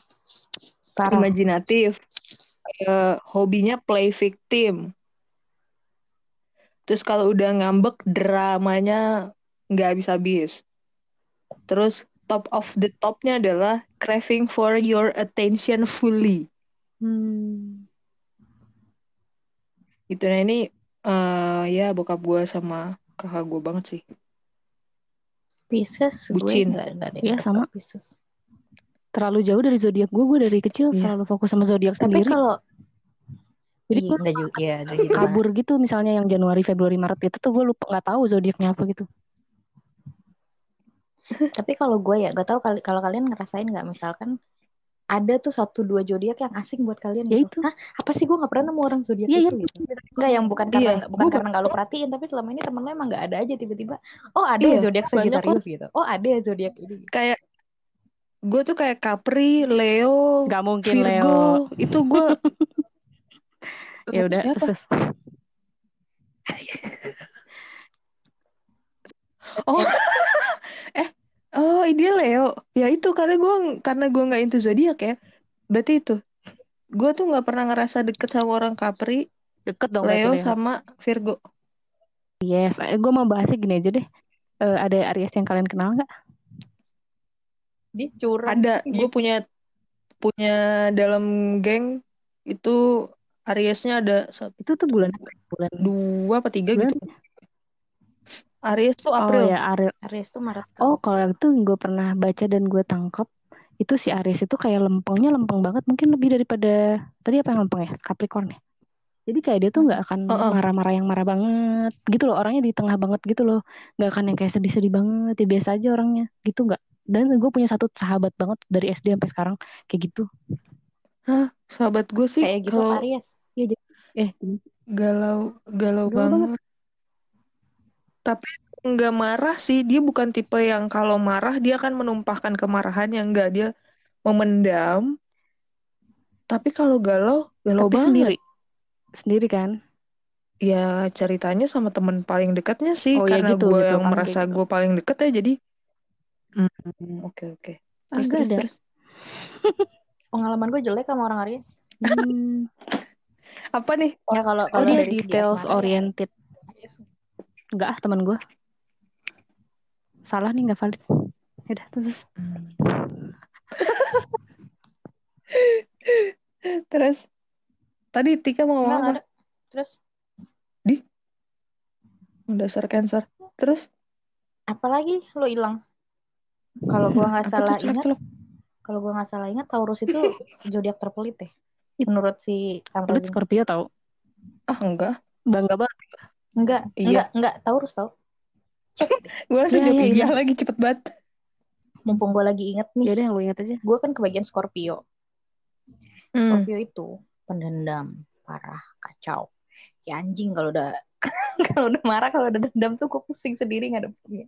parah. imajinatif Eh, hobinya play victim terus kalau udah ngambek dramanya nggak habis-habis terus top of the topnya adalah craving for your attention fully Hmm. gitu nah ini eh, ya bokap gue sama kakak gue banget sih Pisces gue Bucin. Iya, sama. Pisces. Terlalu jauh dari zodiak gue, gue dari kecil Iya. selalu fokus sama zodiak Tapi sendiri. kalau Jadi gue juga, ya gitu <laughs> kabur gitu misalnya yang Januari, Februari, Maret itu tuh gue lupa nggak tahu zodiaknya apa gitu. Tapi kalau gue ya tahu kali kalau kalian ngerasain nggak misalkan ada tuh satu dua zodiak yang asing buat kalian Ya gitu. itu. Hah, apa sih gue nggak pernah nemu orang zodiak iya. itu gitu. Enggak yang bukan karena Iya, bukan karena nggak lo perhatiin tapi selama ini temen lo emang nggak ada aja tiba-tiba. Oh ada Iya, ya zodiak Sagittarius gitu. Oh ada ya zodiak ini. kayak gue tuh kayak Capri Leo Gak mungkin Virgo Leo. itu gue <laughs> Ya udah terus. Oh, <laughs> eh, oh dia Leo. Ya itu karena gue karena gue nggak into zodiak ya. Berarti itu. Gue tuh nggak pernah ngerasa deket sama orang Capri, Deket dong berarti Leo Leo. sama Virgo. Yes, gue mau bahasnya gini aja deh. Eh, ada Aries yang kalian kenal nggak? Dia curang. Ada, gue punya punya dalam geng itu Ariesnya ada satu, Itu tuh bulan apa? Bulan. dua apa tiga Bulan? gitu. Aries tuh Oh April. ya Aries. Aries tuh Maret. Oh kalau itu gue pernah baca dan gue tangkap itu si Aries itu kayak lempengnya lempeng banget mungkin lebih daripada tadi apa yang lempeng ya Capricorn ya. Jadi kayak dia tuh nggak akan Heeh. marah-marah yang marah banget gitu loh orangnya di tengah banget gitu loh nggak akan yang kayak sedih-sedih banget ya biasa aja orangnya gitu nggak dan gue punya satu sahabat banget dari SD sampai sekarang kayak gitu Hah, sahabat gue sih Kayak gitu kalau Aries. ya jadi eh galau galau Galau banget. Tapi nggak marah sih, dia bukan tipe yang kalau marah dia akan menumpahkan kemarahannya enggak dia memendam. Tapi kalau galau, galau tapi banget. sendiri sendiri kan ya ceritanya sama temen paling dekatnya sih Oh, ya karena gitu, gue gitu, yang kan, merasa gitu. gue paling deket ya jadi Hmm, oke oke Ah, terus nggak terus ada. terus <laughs> Pengalaman gue jelek sama orang Aries. Hmm. <laughs> apa nih Ya kalau Oh kalau dia dari segi details asmara ya. Enggak ah teman gue. Salah nih nggak valid. Yaudah terus. <laughs> terus tadi Tika mau ngomong apa. Terus dasar cancer terus apalagi lo hilang? Kalau gua nggak tuh salah ingat, kalau gua nggak salah ingat Taurus itu <laughs> zodiak terpelit ya. Menurut si Pelit Amrazing. Scorpio tau. ah enggak Bangga banget. Enggak, Iya. enggak, enggak Taurus tau. <laughs> gue langsung Ya, jawab ya, iya lagi cepet banget Mumpung gua lagi inget nih, Yaudah yang lu ingat aja. gua kan kebagian Scorpio. Hmm. Scorpio itu pendendam, parah, kacau. Kayak anjing kalau udah <laughs> kalau udah marah, kalau udah dendam tuh gue pusing sendiri ngadepinnya.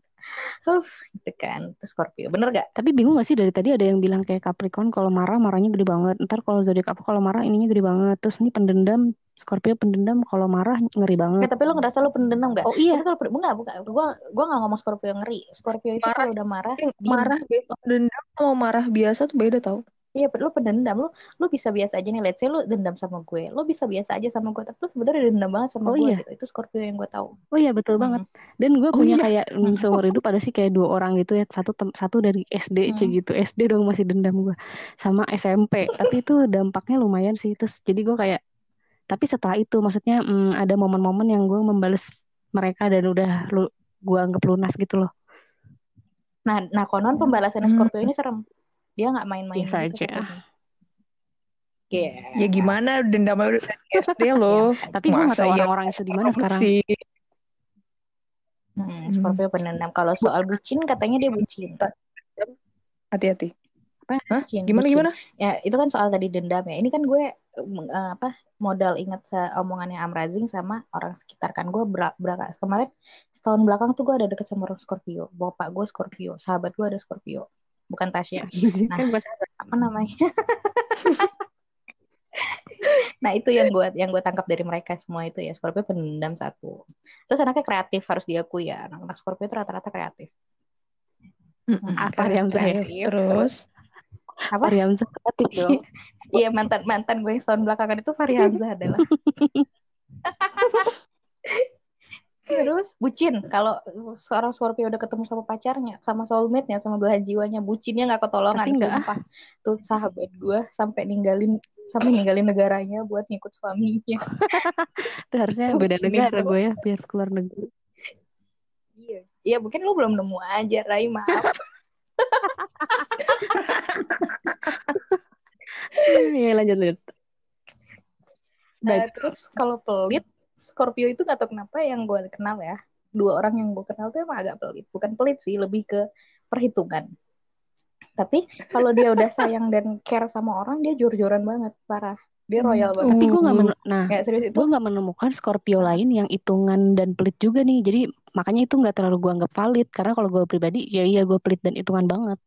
Huh, gitu kan. Itu Scorpio. Bener gak? Tapi bingung gak sih dari tadi ada yang bilang kayak Capricorn kalau marah marahnya gede banget. Ntar kalau zodiak apa kalau marah ininya gede banget. Terus ini pendendam Scorpio pendendam kalau marah ngeri banget. Nggak, tapi lo ngerasa lo pendendam gak? Oh iya. Tapi kalau enggak, bukan. Gua gua nggak ngomong Scorpio ngeri. Scorpio itu kalau udah marah, Yang diem. marah dendam sama marah biasa tuh beda tau Iya, lo pendendam. Lo lo bisa biasa aja nih. Let's say lo dendam sama gue. Lo bisa biasa aja sama gue. Tapi lo sebenarnya dendam banget sama Oh gue iya. gitu. Itu Scorpio yang gue tahu. Oh iya betul banget. Dan gue Oh punya iya. kayak mm, seumur hidup ada sih kayak dua orang gitu ya. Satu tem- satu dari SD Hmm. cie gitu. SD dong masih dendam gue. Sama SMP. Tapi itu dampaknya lumayan sih. Terus jadi gue kayak. Tapi setelah itu maksudnya mm, ada momen-momen yang gue membales mereka dan udah lu gue anggap lunas gitu loh. Nah, nah konon pembalasannya Hmm. Scorpio ini serem. Dia nggak main-main Biasa gitu. aja. Iya. ya gimana dendamnya udah SD <laughs> loh Tapi gue gak tahu iya orang-orang itu di mana sekarang. sih Hmm, Scorpio pendendam. Kalau soal bucin katanya dia bucin. hati-hati? Hah? Bucin, gimana bucin. gimana Ya, itu kan soal tadi dendam ya. Ini kan gue mm, eh, apa modal ingat omongannya Amrazing sama orang sekitar kan gue berak berak kemarin setahun belakang tuh gue ada deket sama orang Scorpio. Bapak gue Scorpio, sahabat gue ada Scorpio. Bukan Tasya. <laughs> Nah, Kan bahasa apa namanya? <laughs> nah, itu yang gue yang gue tangkap dari mereka semua itu ya. Scorpio pendendam satu. Terus anaknya kreatif harus diakui ya. Anak-anak Scorpio itu rata-rata kreatif. Apa yang saya? Kreatif. terus Apa? Fahri Hamzah kreatif dong. Iya mantan mantan gue yang setahun belakangan itu Fahri Hamzah adalah. <laughs> Terus bucin kalau seorang Scorpio udah ketemu sama pacarnya, sama soulmate-nya, sama belahan jiwanya, bucinnya nggak ketolongan Tapi ah. sumpah. Tuh sahabat gue sampai ninggalin sampai ninggalin negaranya buat ngikut suaminya. <laughs> Itu harusnya beda Bucin negara itu. gue ya biar keluar negeri. Iya. Iya mungkin lu belum nemu aja, Rai maaf. <laughs> <laughs> Iya lanjut lanjut. Nah, Baik. terus kalau pelit, Scorpio itu nggak tahu kenapa yang gue kenal ya, dua orang yang gue kenal tuh emang agak pelit. Bukan pelit sih, lebih ke perhitungan. Tapi kalau dia udah sayang dan care sama orang, dia jor-joran banget, parah. Dia royal banget. Tapi gue nggak Uh. men- nah serius itu. gue nggak menemukan Scorpio lain yang hitungan dan pelit juga nih. Jadi makanya itu nggak terlalu gue anggap valid karena kalau gue pribadi ya iya gue pelit dan hitungan banget.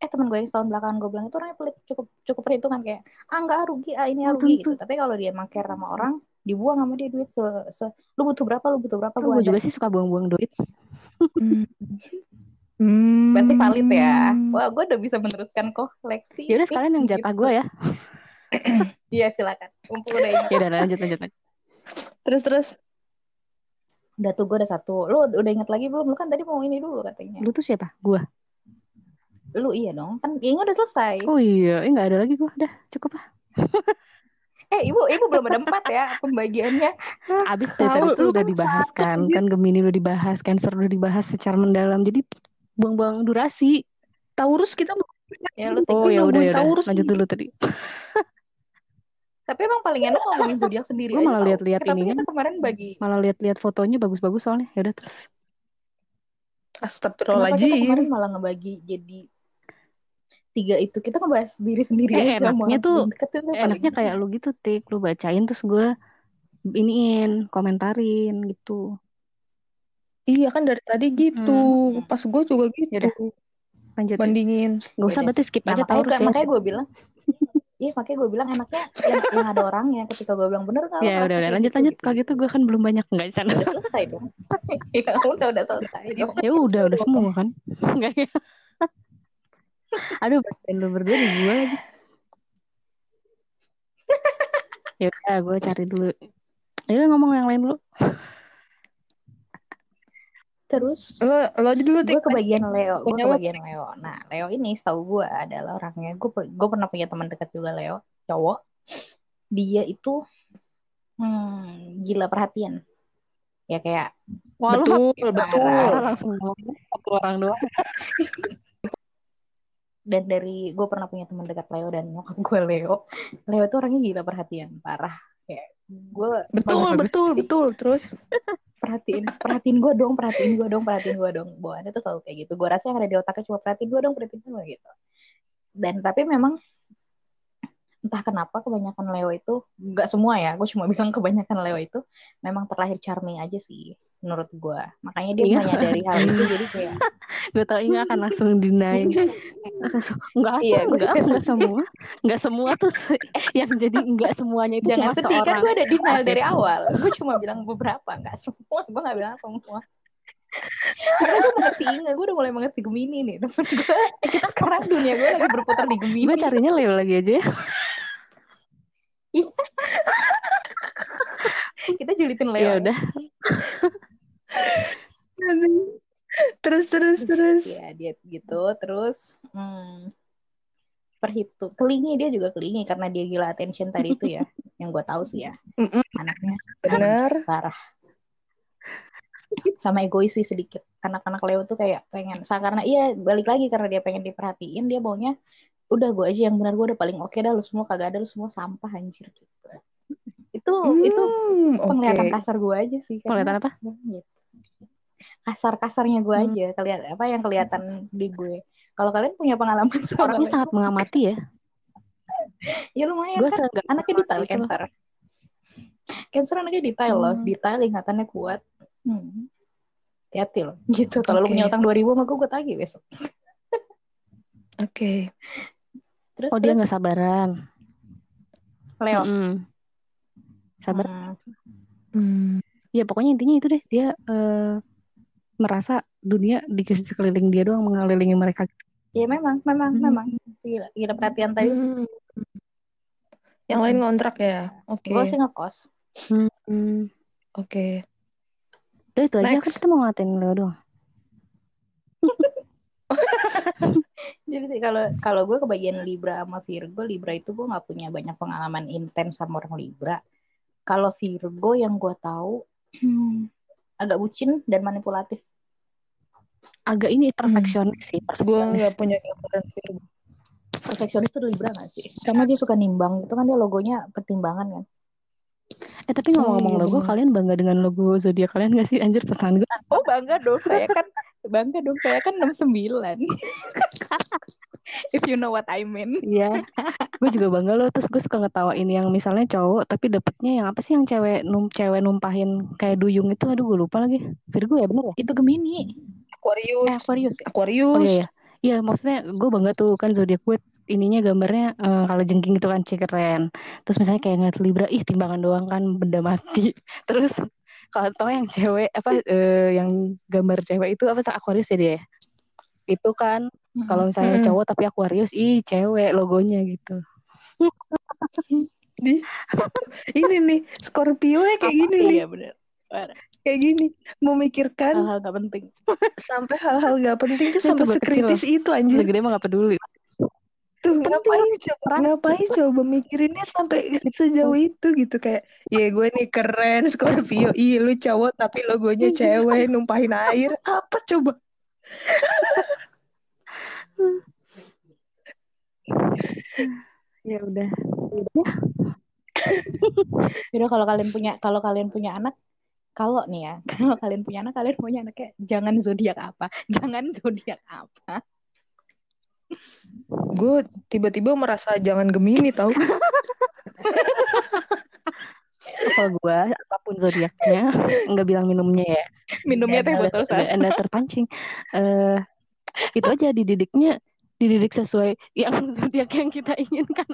Eh teman gue yang setahun belakangan gue bilang itu orangnya pelit, cukup cukup perhitungan kayak ah nggak rugi, ah ini ah, rugi gitu. Tapi kalau dia emang care sama orang, dibuang sama dia duit se, se- lu butuh berapa, lu butuh berapa, gue gue ada. juga sih suka buang-buang duit. Hmm. Berarti valid ya. Wah, gue udah bisa meneruskan koleksi. Ya udah sekalian yang jatah gue ya. <clears throat> Iya silakan. Mumpung udah ingat. Ya udah lanjut lanjut. lanjut. terus terus Udah tuh gue udah satu. Lu udah ingat lagi belum? Lu kan tadi mau ini dulu katanya. Lu tuh siapa? Gue. Lu iya dong. Kan ini udah selesai. Oh iya, eh nggak ada lagi gue. Udah cukup lah. <laughs> Eh ibu, ibu belum ada empat ya pembagiannya. <laughs> Abis Tahu, lu udah kan dibahas satu, kan, kan Gemini udah dibahas, Cancer udah dibahas secara mendalam. Jadi buang-buang durasi. Taurus kita Ya lu Oh tinggal. ya udah ya udah. Taurus Lanjut dulu tadi. <laughs> Tapi emang paling enak ngomongin zodiak sendiri Gua malah lihat-lihat ininya. kita kemarin bagi. Malah lihat-lihat fotonya bagus-bagus soalnya. Ya udah terus. Kenapa kita Astagfirullahaladzim kemarin malah ngebagi jadi tiga itu kita ngebahas diri sendiri Eh, aja enaknya tuh- yang deket itu paling Enaknya kayak lu gitu, Tik. Lu bacain terus gue iniin, komentarin gitu. Iya kan dari tadi gitu Hmm. Pas gue juga gitu Yaudah. Lanjut. Bandingin Gak usah berarti skip Nah, aja makanya, Taurus ya. makanya gue bilang <laughs> Iya makanya gue bilang enaknya yang, yang ada orangnya ketika gue bilang bener kalau Ya udah udah lanjut lanjut kalau gitu gue kan belum banyak nggak sana. udah selesai dong <laughs> ya udah udah selesai dong Ya udah udah semua kan. Enggak <laughs> ya. <laughs> Aduh, bacain lu berdua di gue lagi. <laughs> Ya udah, gue cari dulu. Ya udah ngomong yang lain dulu. terus Lo lo aja dulu gue kebagian Leo gue kebagian Leo nah Leo ini setahu gue adalah orangnya gue gue pernah punya teman dekat juga Leo cowok dia itu hmm, gila perhatian ya kayak Wah, Betul, betul. langsung ngomong satu orang doang. <laughs> dan dari gue pernah punya teman dekat Leo dan nyokap gue Leo. Leo itu orangnya gila perhatian parah. Kayak gue Betul, Bagus, betul, betul. Terus? <laughs> Perhatiin perhatiin gue dong perhatiin gue dong perhatiin gue dong. Bawaannya tuh selalu kayak gitu. Gue rasa yang ada di otaknya cuma perhatiin gue dong perhatiin gue gitu. Dan tapi memang entah kenapa kebanyakan Leo itu nggak semua ya gue cuma bilang kebanyakan Leo itu memang terlahir charming aja sih menurut gue makanya dia Iya. menyadari hal itu jadi kayak <laughs> Gue tau Inga akan langsung deny. Enggak, Iya, enggak, enggak semua. Enggak semua tuh yang jadi enggak semuanya itu jangan sedih kan gue ada denial dari awal. Gue cuma bilang beberapa nggak semua. Gue nggak bilang semua. Karena gue mengerti Inga gue udah mulai mengerti Gemini nih temen gue kita sekarang dunia gue lagi berputar di Gemini. Gue carinya Leo lagi aja ya. kita julitin Leo. Ya udah. Terus terus terus. ya dia gitu terus hmm, perhitung kelingi dia juga kelingi karena dia gila attention tadi itu ya <laughs> yang gue tahu sih ya anaknya Bener. <laughs> parah sama egois sih sedikit anak-anak Leo tuh kayak pengen sa karena iya balik lagi karena dia pengen diperhatiin dia maunya udah gue aja yang benar gue udah paling oke dah lu semua kagak ada lu semua sampah anjir gitu itu itu Hmm, penglihatan oke. kasar gue aja sih Penglihatan apa? gitu. Kasar-kasarnya gue Hmm. aja kelihatan apa yang kelihatan di gue kalau kalian punya pengalaman sama Orangnya sangat mengamati ya. <laughs> ya lumayan Gue kan anaknya detail loh. cancer cancer anaknya detail loh Hmm. detail ingatannya kuat hmm. hati loh gitu kalau lu Oke. punya utang 2000 mah gue gue tagih besok <laughs> Oke. terus Oh dia terus nggak sabaran. Leo Mm-mm. Sabar. Hmm. Hmm. Ya pokoknya intinya itu deh dia eh, merasa dunia di sekeliling dia doang mengelilingi mereka. ya memang memang Hmm. memang gila, gila perhatian tadi Hmm. Yang lain ngontrak ya. Oke. gue sih ngekos Hmm. Oke. Udah itu aja kan kita mau ngatain Leo doang. <laughs> jadi sih kalau kalau gue kebagian Libra sama Virgo Libra itu gue nggak punya banyak pengalaman intens sama orang Libra kalau Virgo yang gue tahu hmm, agak bucin dan manipulatif Agak ini perfeksionis sih. Gue perfeksionis. nggak punya gambaran perfeksionis itu Libra gak sih karena dia suka nimbang itu kan dia logonya pertimbangan kan Eh tapi ngomong-ngomong Oh, iya logo, bener. kalian bangga dengan logo zodiak kalian gak sih? Anjir pertahanan gue. oh bangga dong saya kan bangga dong saya kan 69 <laughs> if you know what I mean Iya. gue juga bangga loh. Terus gue suka ngetawain yang misalnya cowok tapi dapetnya yang apa sih yang cewek num cewek numpahin kayak duyung itu. Aduh gue lupa lagi. Virgo ya bener ya? itu Gemini eh Aquarius. Aquarius ya Oh Aquarius. iya ya. Iya maksudnya gue bangga tuh kan zodiak gue ininya gambarnya eh, kalau jengking itu kan keren. Terus misalnya kayak ngeliat Libra, ih timbangan doang kan benda mati. <laughs> Terus kalau tau yang cewek apa eh, yang gambar cewek itu apa sih Aquarius ya dia? Itu kan kalau misalnya Mm-mm. cowok tapi Aquarius, ih cewek logonya gitu. Di ini nih Scorpio ya kayak gini nih, iya bener. Kayak gini memikirkan hal-hal gak penting. sampai hal-hal gak penting tuh sampai gue kecil. sekritis itu anjir. gede mah gak peduli. Tuh ngapain coba ngapain coba mikirinnya sampai sejauh itu gitu kayak ya gue nih keren Scorpio. Ih lu cowok tapi logonya cewek numpahin air. Apa coba Ya udah. Yaudah kalau kalian punya kalau kalian punya anak kalau nih ya <laughs> kalau kalian punya anak kalian punya anaknya jangan zodiak apa <laughs> jangan zodiak apa gue tiba-tiba merasa jangan Gemini tahu Kalau gue apa pun zodiaknya nggak bilang minumnya ya. minumnya teh botol Anda, anda terpancing. Eh itu aja dididiknya dididik sesuai yang <laughs> zodiak yang kita inginkan.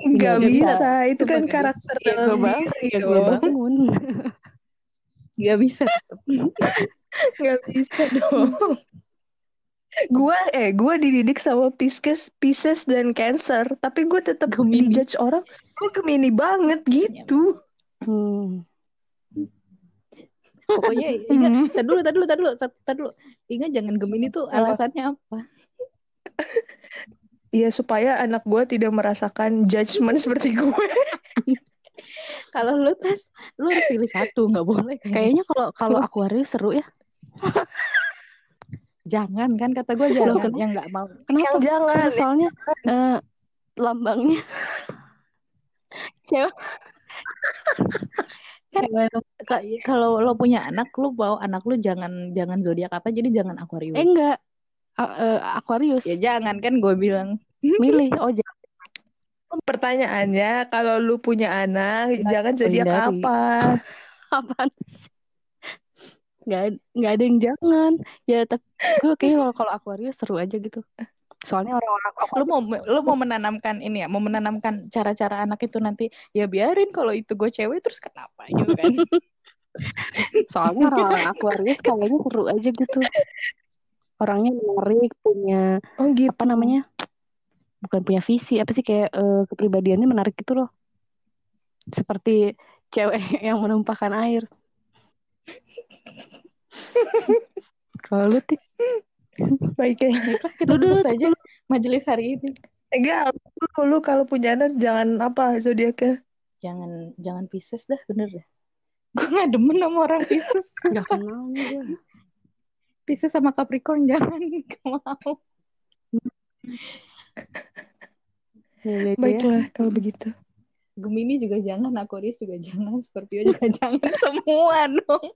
Nggak Nggak bisa, itu kan karakter ya dalam gue bangun diri ya gue dong. bangun <laughs> Gak bisa. Nggak bisa dong. <laughs> Gua eh gua dididik sama Pisces, Pisces dan Cancer, tapi gue tetap dijudge orang, lu Gemini banget gitu. hmm. Pokoknya <laughs> ingat, tar dulu, tar dulu, tar dulu, tar dulu. Ingat jangan Gemini tuh alasannya apa? <laughs> Iya supaya anak gue tidak merasakan judgement seperti gue. <laughs> Kalau lu tes, lu harus pilih satu, nggak boleh kayaknya. kayaknya kalau kalau Aquarius seru ya Jangan kan kata gue Loh, jangan, kenapa? yang nggak mau. kenapa Yang jangan. seru soalnya eh, lambangnya cewek Kan Kalau lo punya anak, lu mau anak lu jangan jangan zodiak apa, jadi jangan Aquarius. eh enggak. A- eh, Aquarius. Ya jangan kan gue bilang. <laughs> milih oh jangan. Pertanyaannya, kalau lu punya anak, jangan zodiak apa? <laughs> apaan nggak nggak ada yang jangan. Ya tapi gue kayak kalau kalau Aquarius seru aja gitu soalnya orang-orang Lu mau lu mau <laughs> menanamkan ini ya, mau menanamkan cara-cara anak itu nanti ya biarin kalau itu gue cewek terus kenapa gitu kan. <laughs> soalnya orang-orang Aquarius kayaknya seru aja gitu. Orangnya menarik punya Oh gitu. apa namanya? Bukan punya visi apa sih kayak eh, kepribadiannya menarik gitu loh. Seperti cewek <laughs> yang menumpahkan air. Kalau lu tik Baiknya. Baiklah, kita tutup saja majelis hari ini. Enggak, lu, lu kalau punya anak jangan apa zodiaknya? Jangan jangan Pisces dah, bener dah. <laughs> Gue gak demen sama orang Pisces. <laughs> nggak kenal gue Pisces sama Capricorn <laughs> jangan gak mau. Ya, gitu ya. Baiklah kalau begitu. Gemini juga jangan, Aquarius juga jangan, Scorpio juga jangan, semua dong.